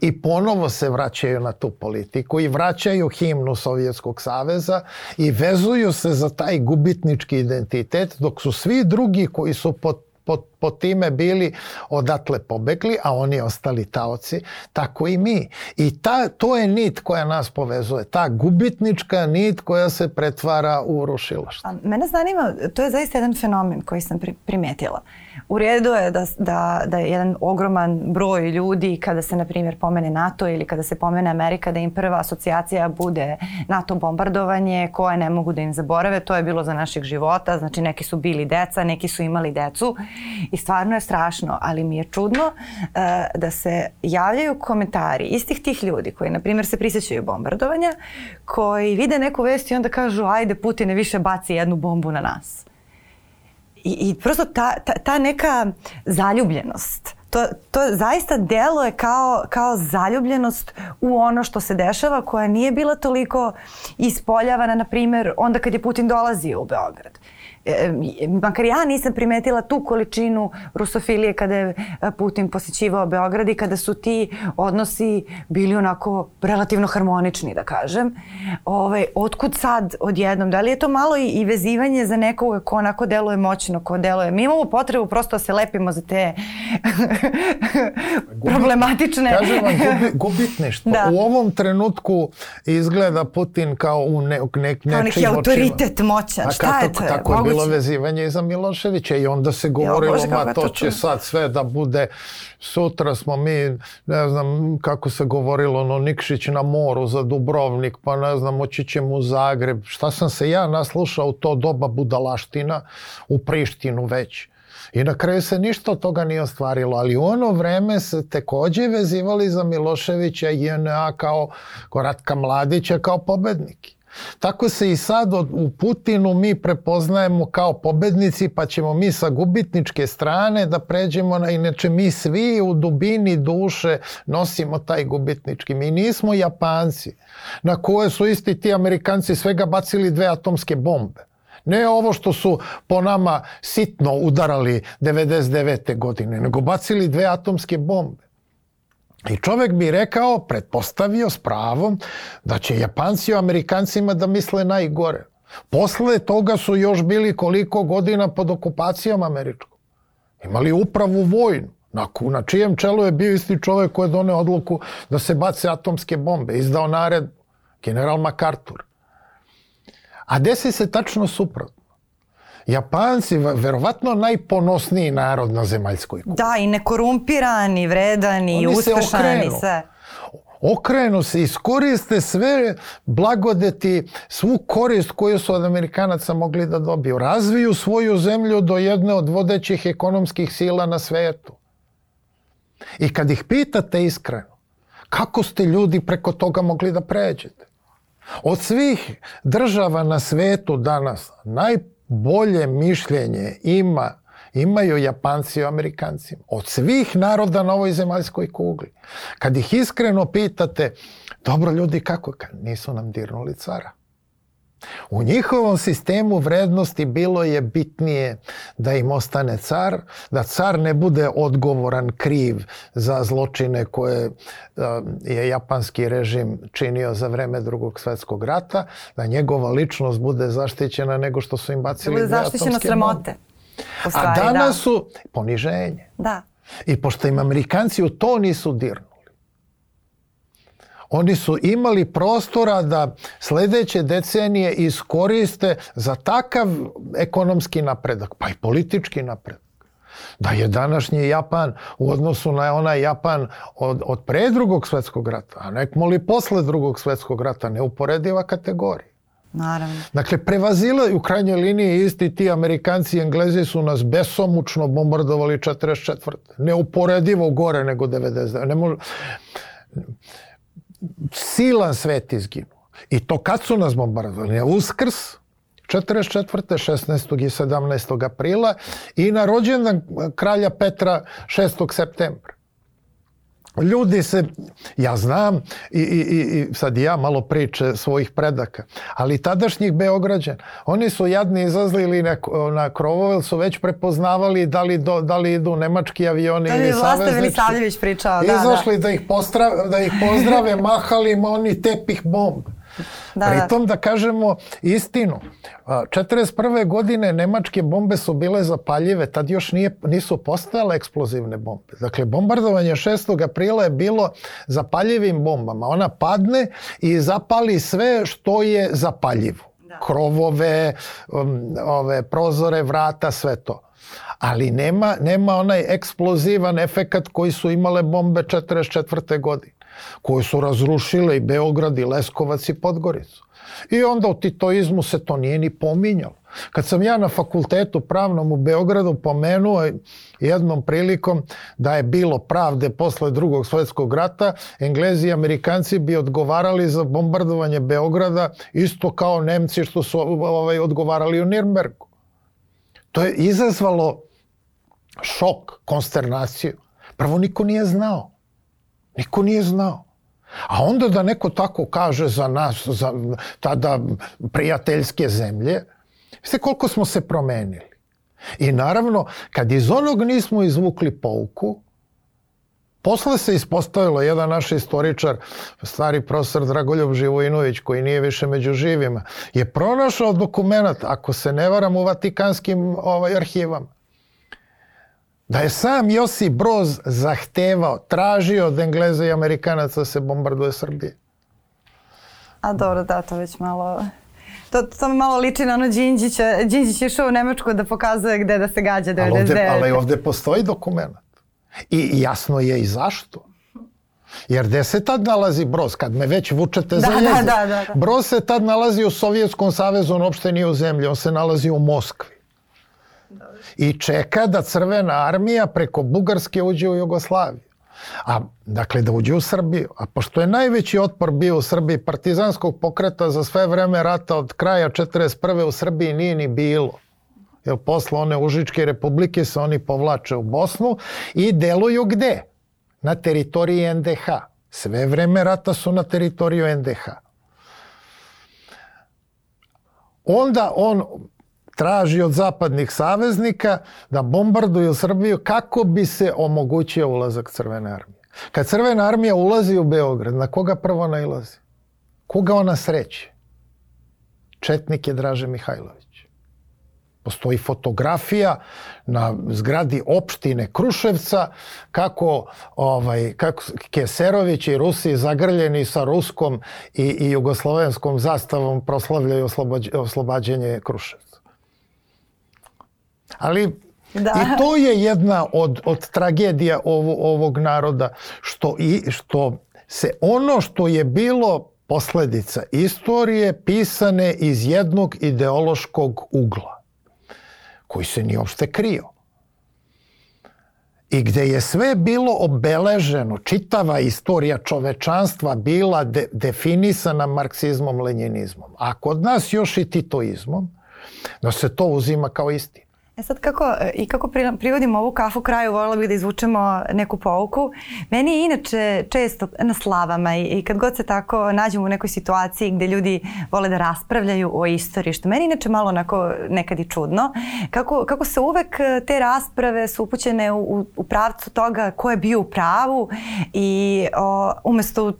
i ponovo se vraćaju na tu politiku i vraćaju himnu Sovjetskog saveza i vezuju se za taj gubitnički identitet dok su svi drugi koji su pod po, po time bili odatle pobegli, a oni ostali taoci, tako i mi. I ta, to je nit koja nas povezuje, ta gubitnička nit koja se pretvara u rušilaštvo. A mene zanima, to je zaista jedan fenomen koji sam pri, primetila. U redu je da, da, da je jedan ogroman broj ljudi kada se, na primjer, pomene NATO ili kada se pomene Amerika, da im prva asocijacija bude NATO bombardovanje koje ne mogu da im zaborave. To je bilo za naših života, znači neki su bili deca, neki su imali decu i stvarno je strašno, ali mi je čudno uh, da se javljaju komentari istih tih ljudi koji, na primjer, se prisjećaju bombardovanja, koji vide neku vest i onda kažu ajde Putine više baci jednu bombu na nas. I, i prosto ta, ta, ta neka zaljubljenost, to, to zaista deluje kao, kao zaljubljenost u ono što se dešava koja nije bila toliko ispoljavana, na primjer, onda kad je Putin dolazio u Beograd e, makar ja nisam primetila tu količinu rusofilije kada je e, Putin posjećivao Beograd i kada su ti odnosi bili onako relativno harmonični, da kažem. Ove, otkud sad odjednom? Da li je to malo i, i vezivanje za nekoga ko onako deluje moćno, ko deluje? Mi imamo potrebu prosto da se lepimo za te problematične... Kažem vam, gubi, gubitništvo. Da. U ovom trenutku izgleda Putin kao u ne, ne, kao neki autoritet moćan. Šta je to? Tako bilo vezivanje iza Miloševića i onda se govorilo, ma to će sad sve da bude, sutra smo mi, ne znam kako se govorilo, no Nikšić na moru za Dubrovnik, pa ne znam, moći ćemo u Zagreb. Šta sam se ja naslušao u to doba budalaština u Prištinu već. I na kraju se ništa od toga nije ostvarilo, ali u ono vreme se tekođe vezivali za Miloševića i JNA kao Koratka Mladića kao pobedniki. Tako se i sad u Putinu mi prepoznajemo kao pobednici, pa ćemo mi sa gubitničke strane da pređemo na, inače mi svi u dubini duše nosimo taj gubitnički. Mi nismo Japanci, na koje su isti ti Amerikanci svega bacili dve atomske bombe. Ne ovo što su po nama sitno udarali 99. godine, nego bacili dve atomske bombe. I čovek bi rekao, pretpostavio s pravom, da će Japanci o Amerikancima da misle najgore. Posle toga su još bili koliko godina pod okupacijom američkom. Imali upravu vojnu, na, na čijem čelu je bio isti čovek koji je doneo odluku da se bace atomske bombe, izdao nared general MacArthur. A desi se tačno suprotno. Japanci, verovatno najponosniji narod na zemaljskoj kugli. Da, i nekorumpirani, vredani, Oni uspešani, sve. Okrenu se, iskoriste sve blagodeti, svu korist koju su od Amerikanaca mogli da dobiju. Razviju svoju zemlju do jedne od vodećih ekonomskih sila na svetu. I kad ih pitate iskreno, kako ste ljudi preko toga mogli da pređete? Od svih država na svetu danas najbolje mišljenje ima imaju Japanci i Amerikanci. Od svih naroda na ovoj zemaljskoj kugli. Kad ih iskreno pitate, dobro ljudi, kako? Nisu nam dirnuli cara. U njihovom sistemu vrednosti bilo je bitnije da im ostane car, da car ne bude odgovoran kriv za zločine koje je japanski režim činio za vreme drugog svetskog rata, da njegova ličnost bude zaštićena nego što su im bacili bude zaštićena sramote. Stvari, A danas da. su poniženje. Da. I pošto im Amerikanci u to nisu dirnu, Oni su imali prostora da sledeće decenije iskoriste za takav ekonomski napredak, pa i politički napredak. Da je današnji Japan u odnosu na onaj Japan od, od pre drugog svetskog rata, a nek moli posle drugog svetskog rata, neuporediva kategorija. Naravno. Dakle, prevazila u krajnjoj liniji isti ti Amerikanci i Englezi su nas besomučno bombardovali 44. Neuporedivo gore nego 99. Ne može silan svet izginuo. I to kad su nas bombardovali? Uskrs, 44. 16. i 17. aprila i na rođendan kralja Petra 6. septembra ljudi se, ja znam i, i, i sad ja malo priče svojih predaka, ali tadašnjih Beograđan, oni su jadni izazlili na, na krovove, su već prepoznavali da li, do, da li idu nemački avioni da ili saveznici. Da Savljević pričao, da, Izašli da. da ih, postra, da ih pozdrave, mahali im oni tepih bomb. Da, Pritom da. da kažemo istinu. 41. godine nemačke bombe su bile zapaljive, tad još nije, nisu postojale eksplozivne bombe. Dakle, bombardovanje 6. aprila je bilo zapaljivim bombama. Ona padne i zapali sve što je zapaljivo. Da. Krovove, um, ove prozore, vrata, sve to. Ali nema, nema onaj eksplozivan efekat koji su imale bombe 44. godine koje su razrušile i Beograd i Leskovac i Podgoricu. I onda u titoizmu se to nije ni pominjalo. Kad sam ja na fakultetu pravnom u Beogradu pomenuo jednom prilikom da je bilo pravde posle drugog svetskog rata, Englezi i Amerikanci bi odgovarali za bombardovanje Beograda isto kao Nemci što su ovaj, odgovarali u Nirnbergu. To je izazvalo šok, konsternaciju. Prvo niko nije znao. Niko nije znao. A onda da neko tako kaže za nas, za tada prijateljske zemlje, Sve koliko smo se promenili. I naravno, kad iz onog nismo izvukli pouku, Posle se ispostavilo jedan naš istoričar, stari profesor Dragoljub Živojinović, koji nije više među živima, je pronašao dokument, ako se ne varam, u Vatikanskim ovaj, arhivama. Da je sam Josip Broz zahtevao, tražio od Engleza i Amerikanaca da se bombarduje Srbije. A dobro, da, to već malo to, to mi malo liči na ono Đinđića. Đinđić je šao u Nemačku da pokazuje gde da se gađa 99. Ali ovde, ali ovde postoji dokument. I jasno je i zašto. Jer gde se tad nalazi Broz? Kad me već vučete da, za jezik. Da, da, da, da. Broz se tad nalazi u Sovjetskom savezu, on uopšte nije u zemlji, on se nalazi u Moskvi. I čeka da crvena armija preko Bugarske uđe u Jugoslaviju. A, dakle, da uđe u Srbiju. A pošto je najveći otpor bio u Srbiji partizanskog pokreta za sve vreme rata od kraja 41. u Srbiji nije ni bilo. Jer posle one Užičke republike se oni povlače u Bosnu i deluju gde? Na teritoriji NDH. Sve vreme rata su na teritoriju NDH. Onda on traži od zapadnih saveznika da bombarduju Srbiju kako bi se omogućio ulazak Crvene armije. Kad Crvena armija ulazi u Beograd, na koga prvo nailazi? Koga ona sreće? Četnik je Draže Mihajlović. Postoji fotografija na zgradi opštine Kruševca kako, ovaj, kako Keserović i Rusi zagrljeni sa ruskom i, i jugoslovenskom zastavom proslavljaju oslobađenje Kruševca. Ali Da. I to je jedna od, od tragedija ovo, ovog naroda, što, i, što se ono što je bilo posledica istorije pisane iz jednog ideološkog ugla koji se nije uopšte krio. I gde je sve bilo obeleženo, čitava istorija čovečanstva bila de, definisana marksizmom, lenjinizmom. A kod nas još i titoizmom, da se to uzima kao istina. E sad kako, e, i kako privodimo ovu kafu kraju, volila bih da izvučemo neku pouku. Meni je inače često na slavama i, i kad god se tako nađemo u nekoj situaciji gde ljudi vole da raspravljaju o istoriji, što meni inače malo onako nekad i čudno, kako, kako se uvek e, te rasprave su upućene u, u pravcu toga ko je bio u pravu i o, umesto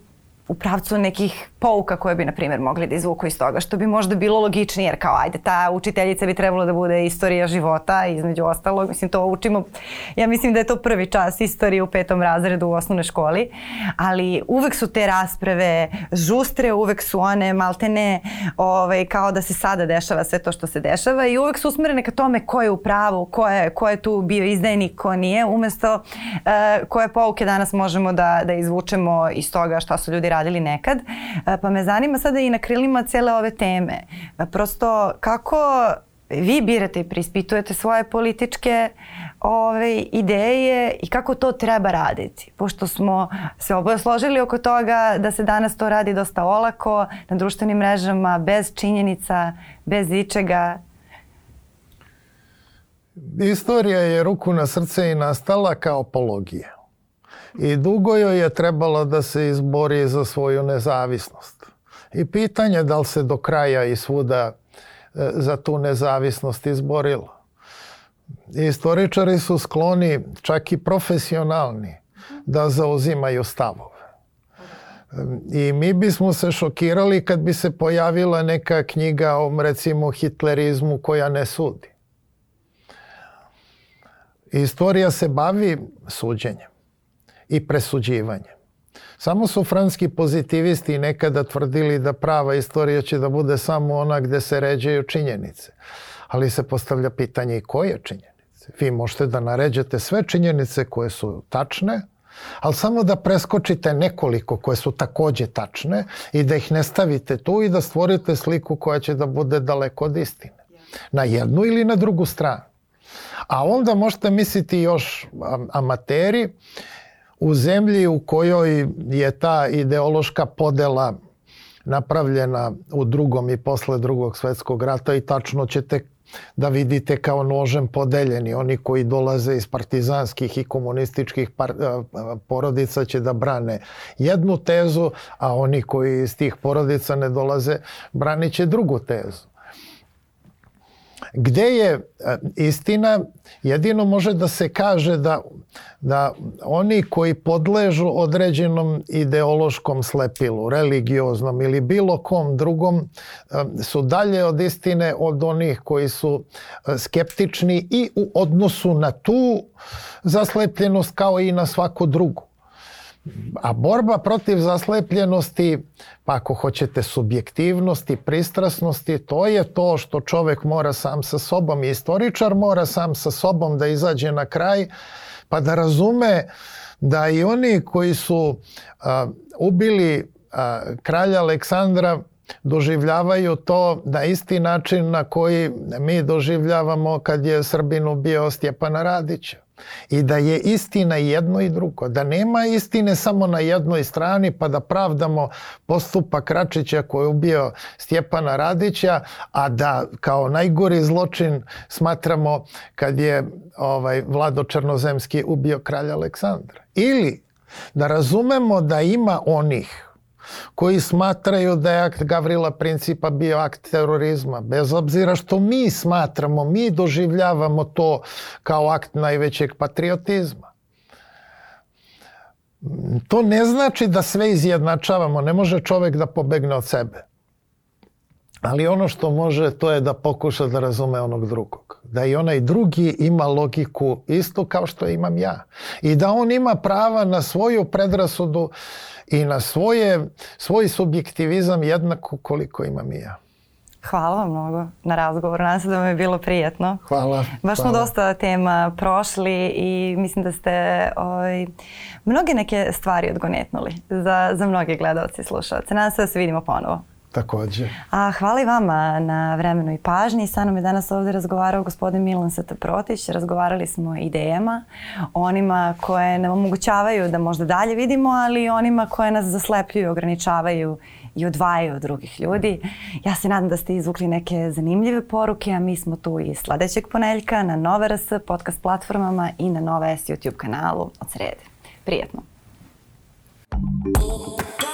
u pravcu nekih pouka koje bi, na primjer, mogli da izvuku iz toga, što bi možda bilo logičnije, jer kao, ajde, ta učiteljica bi trebalo da bude istorija života, između ostalog, mislim, to učimo, ja mislim da je to prvi čas istorije u petom razredu u osnovnoj školi, ali uvek su te rasprave žustre, uvek su one maltene, ovaj, kao da se sada dešava sve to što se dešava i uvek su usmerene ka tome ko je u pravu, ko je, ko je tu bio izdajnik, ko nije, umesto uh, koje pouke danas možemo da, da izvučemo iz toga šta su ljudi radili nekad. Uh, Pa me zanima sada i na krilima cele ove teme. Prosto kako vi birate i prispitujete svoje političke ove, ideje i kako to treba raditi. Pošto smo se oboje složili oko toga da se danas to radi dosta olako, na društvenim mrežama, bez činjenica, bez ičega. Istorija je ruku na srce i nastala kao apologija i dugo joj je trebalo da se izbori za svoju nezavisnost. I pitanje da li se do kraja i svuda e, za tu nezavisnost izborilo. Istoričari su skloni, čak i profesionalni, da zauzimaju stavove. I mi bismo se šokirali kad bi se pojavila neka knjiga o recimo hitlerizmu koja ne sudi. Istorija se bavi suđenjem i presuđivanje. Samo su franski pozitivisti nekada tvrdili da prava istorija će da bude samo ona gde se ređaju činjenice. Ali se postavlja pitanje i koje činjenice. Vi možete da naređete sve činjenice koje su tačne, ali samo da preskočite nekoliko koje su takođe tačne i da ih ne stavite tu i da stvorite sliku koja će da bude daleko od istine. Na jednu ili na drugu stranu. A onda možete misliti još amateri u zemlji u kojoj je ta ideološka podela napravljena u drugom i posle drugog svetskog rata i tačno ćete da vidite kao nožem podeljeni. Oni koji dolaze iz partizanskih i komunističkih par, porodica će da brane jednu tezu, a oni koji iz tih porodica ne dolaze branit će drugu tezu. Gde je e, istina, jedino može da se kaže da, da oni koji podležu određenom ideološkom slepilu, religioznom ili bilo kom drugom, e, su dalje od istine od onih koji su e, skeptični i u odnosu na tu zaslepljenost kao i na svaku drugu. A borba protiv zaslepljenosti, pa ako hoćete subjektivnosti, pristrasnosti, to je to što čovek mora sam sa sobom i istoričar mora sam sa sobom da izađe na kraj, pa da razume da i oni koji su a, ubili a, kralja Aleksandra doživljavaju to na isti način na koji mi doživljavamo kad je Srbin ubio Stjepana Radića. I da je istina jedno i drugo. Da nema istine samo na jednoj strani pa da pravdamo postupak Račića koji je ubio Stjepana Radića, a da kao najgori zločin smatramo kad je ovaj Vlado Černozemski ubio kralja Aleksandra. Ili da razumemo da ima onih koji smatraju da je akt Gavrila Principa bio akt terorizma, bez obzira što mi smatramo, mi doživljavamo to kao akt najvećeg patriotizma. To ne znači da sve izjednačavamo, ne može čovek da pobegne od sebe. Ali ono što može, to je da pokuša da razume onog drugog. Da i onaj drugi ima logiku isto kao što imam ja. I da on ima prava na svoju predrasudu i na svoje, svoj subjektivizam jednako koliko imam i ja. Hvala vam mnogo na razgovor. Nadam se da vam je bilo prijetno. Hvala. Baš smo dosta tema prošli i mislim da ste ovaj, mnoge neke stvari odgonetnuli za, za mnoge gledalce i slušalce. Nadam se da se vidimo ponovo. Takođe. A hvala i vama na vremenu i pažnji. Sa nam je danas ovde razgovarao gospodin Milan Sataprotić. Razgovarali smo o idejama, onima koje nam omogućavaju da možda dalje vidimo, ali i onima koje nas zaslepljuju, ograničavaju i odvajaju od drugih ljudi. Ja se nadam da ste izvukli neke zanimljive poruke, a mi smo tu i sledećeg poneljka na Nova RS podcast platformama i na Nova S YouTube kanalu od srede. Prijetno. Thank you.